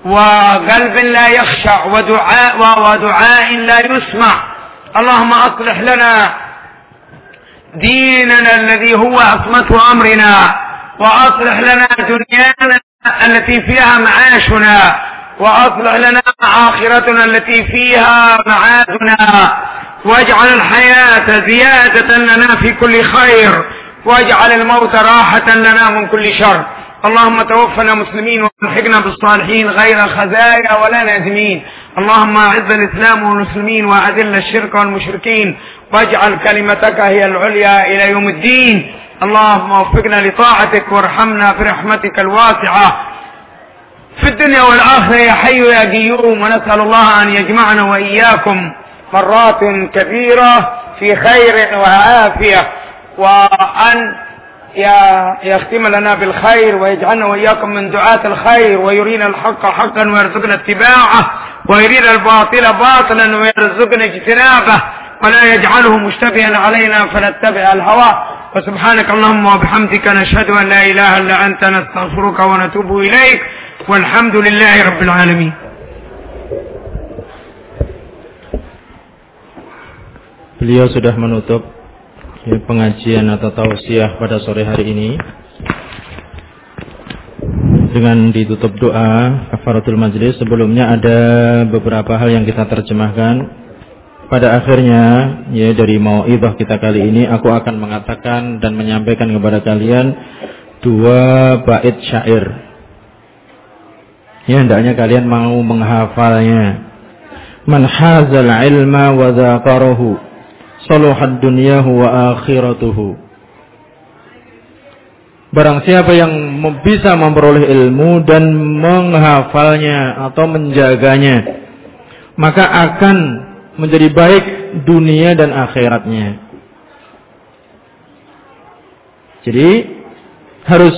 وقلب لا يخشع ودعاء ودعاء لا يسمع. اللهم أصلح لنا ديننا الذي هو عصمة أمرنا وأصلح لنا دنيانا التي فيها معاشنا وأصلح لنا آخرتنا التي فيها معادنا. واجعل الحياة زيادة لنا في كل خير. واجعل الموت راحة لنا من كل شر. اللهم توفنا مسلمين وألحقنا بالصالحين غير خزايا ولا نازمين. اللهم أعز الإسلام والمسلمين وأذل الشرك والمشركين. واجعل كلمتك هي العليا إلى يوم الدين. اللهم وفقنا لطاعتك وارحمنا برحمتك الواسعة. في الدنيا والآخرة يا حي يا قيوم. ونسأل الله أن يجمعنا وإياكم. مرات كثيره في خير وعافية. وأن يختم لنا بالخير ويجعلنا وإياكم من دعاة الخير ويرينا الحق حقا ويرزقنا اتباعه ويرينا الباطل باطلا ويرزقنا اجتنابه ولا يجعله مشتبها علينا فنتبع الهوى. وسبحانك اللهم وبحمدك نشهد أن لا إله إلا أنت نستغفرك ونتوب إليك والحمد لله رب العالمين. Beliau sudah menutup ya, pengajian atau tausiah pada sore hari ini. Dengan ditutup doa kafaratul majlis sebelumnya ada beberapa hal yang kita terjemahkan. Pada akhirnya ya dari mauidhah kita kali ini aku akan mengatakan dan menyampaikan kepada kalian dua bait syair. Ya hendaknya kalian mau menghafalnya. Man hazal ilma wa dzakarahu saluhat dunyahu wa akhiratuhu. Barang siapa yang bisa memperoleh ilmu dan menghafalnya atau menjaganya, maka akan menjadi baik dunia dan akhiratnya. Jadi harus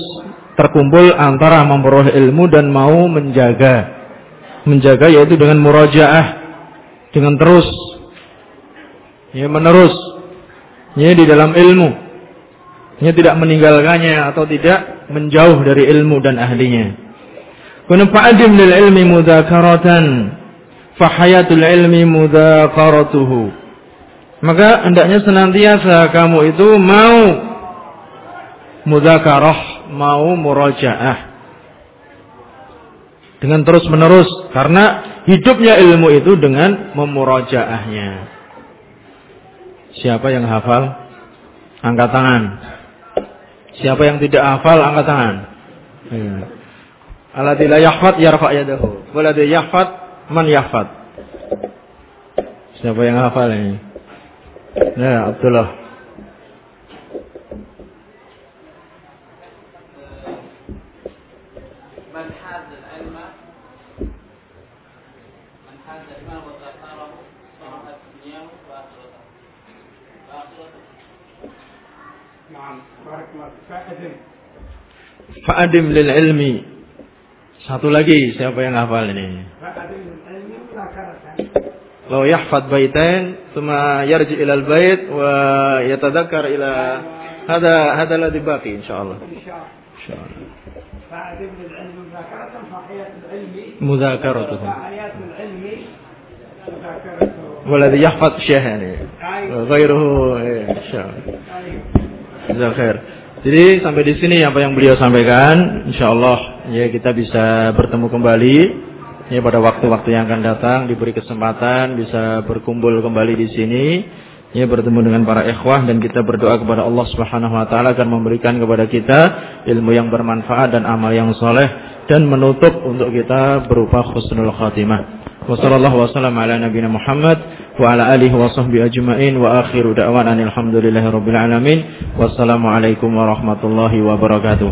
terkumpul antara memperoleh ilmu dan mau menjaga. Menjaga yaitu dengan murajaah, dengan terus ya menerus. Ya di dalam ilmu. Ya tidak meninggalkannya atau tidak menjauh dari ilmu dan ahlinya. Kuna fa'adim lil ilmi mudzakaratan fa hayatul ilmi mudzakaratuhu. Maka hendaknya senantiasa kamu itu mau mudzakarah mau murajaah. Dengan terus menerus karena hidupnya ilmu itu dengan memurajaahnya Siapa yang hafal? Angkat tangan. Siapa yang tidak hafal? Angkat tangan. Ya. Alladzi la yahfad yarfa' yadahu. Walladzi yahfad man yahfad. Siapa yang hafal ini? Ya, Abdullah. Fa'adim lil ilmi. Satu lagi siapa yang hafal ini? Fa'adim lil ilmi Law yahfad baitain thumma yarji ilal al bait wa yatadhakkar ila hada hada ladhi baki insyaallah. Insyaallah. Fa'adim lil ilmi mudzakaratan غيره hayatul jadi sampai di sini apa yang beliau sampaikan, insya Allah ya kita bisa bertemu kembali ya pada waktu-waktu yang akan datang diberi kesempatan bisa berkumpul kembali di sini ya bertemu dengan para ikhwah dan kita berdoa kepada Allah Subhanahu wa taala akan memberikan kepada kita ilmu yang bermanfaat dan amal yang soleh dan menutup untuk kita berupa husnul khatimah. Ala nabiyina Muhammad wa ala alihi wa sahbihi ajma'in wa akhiru da'wana alhamdulillahi rabbil alamin. Wassalamualaikum warahmatullahi wabarakatuh.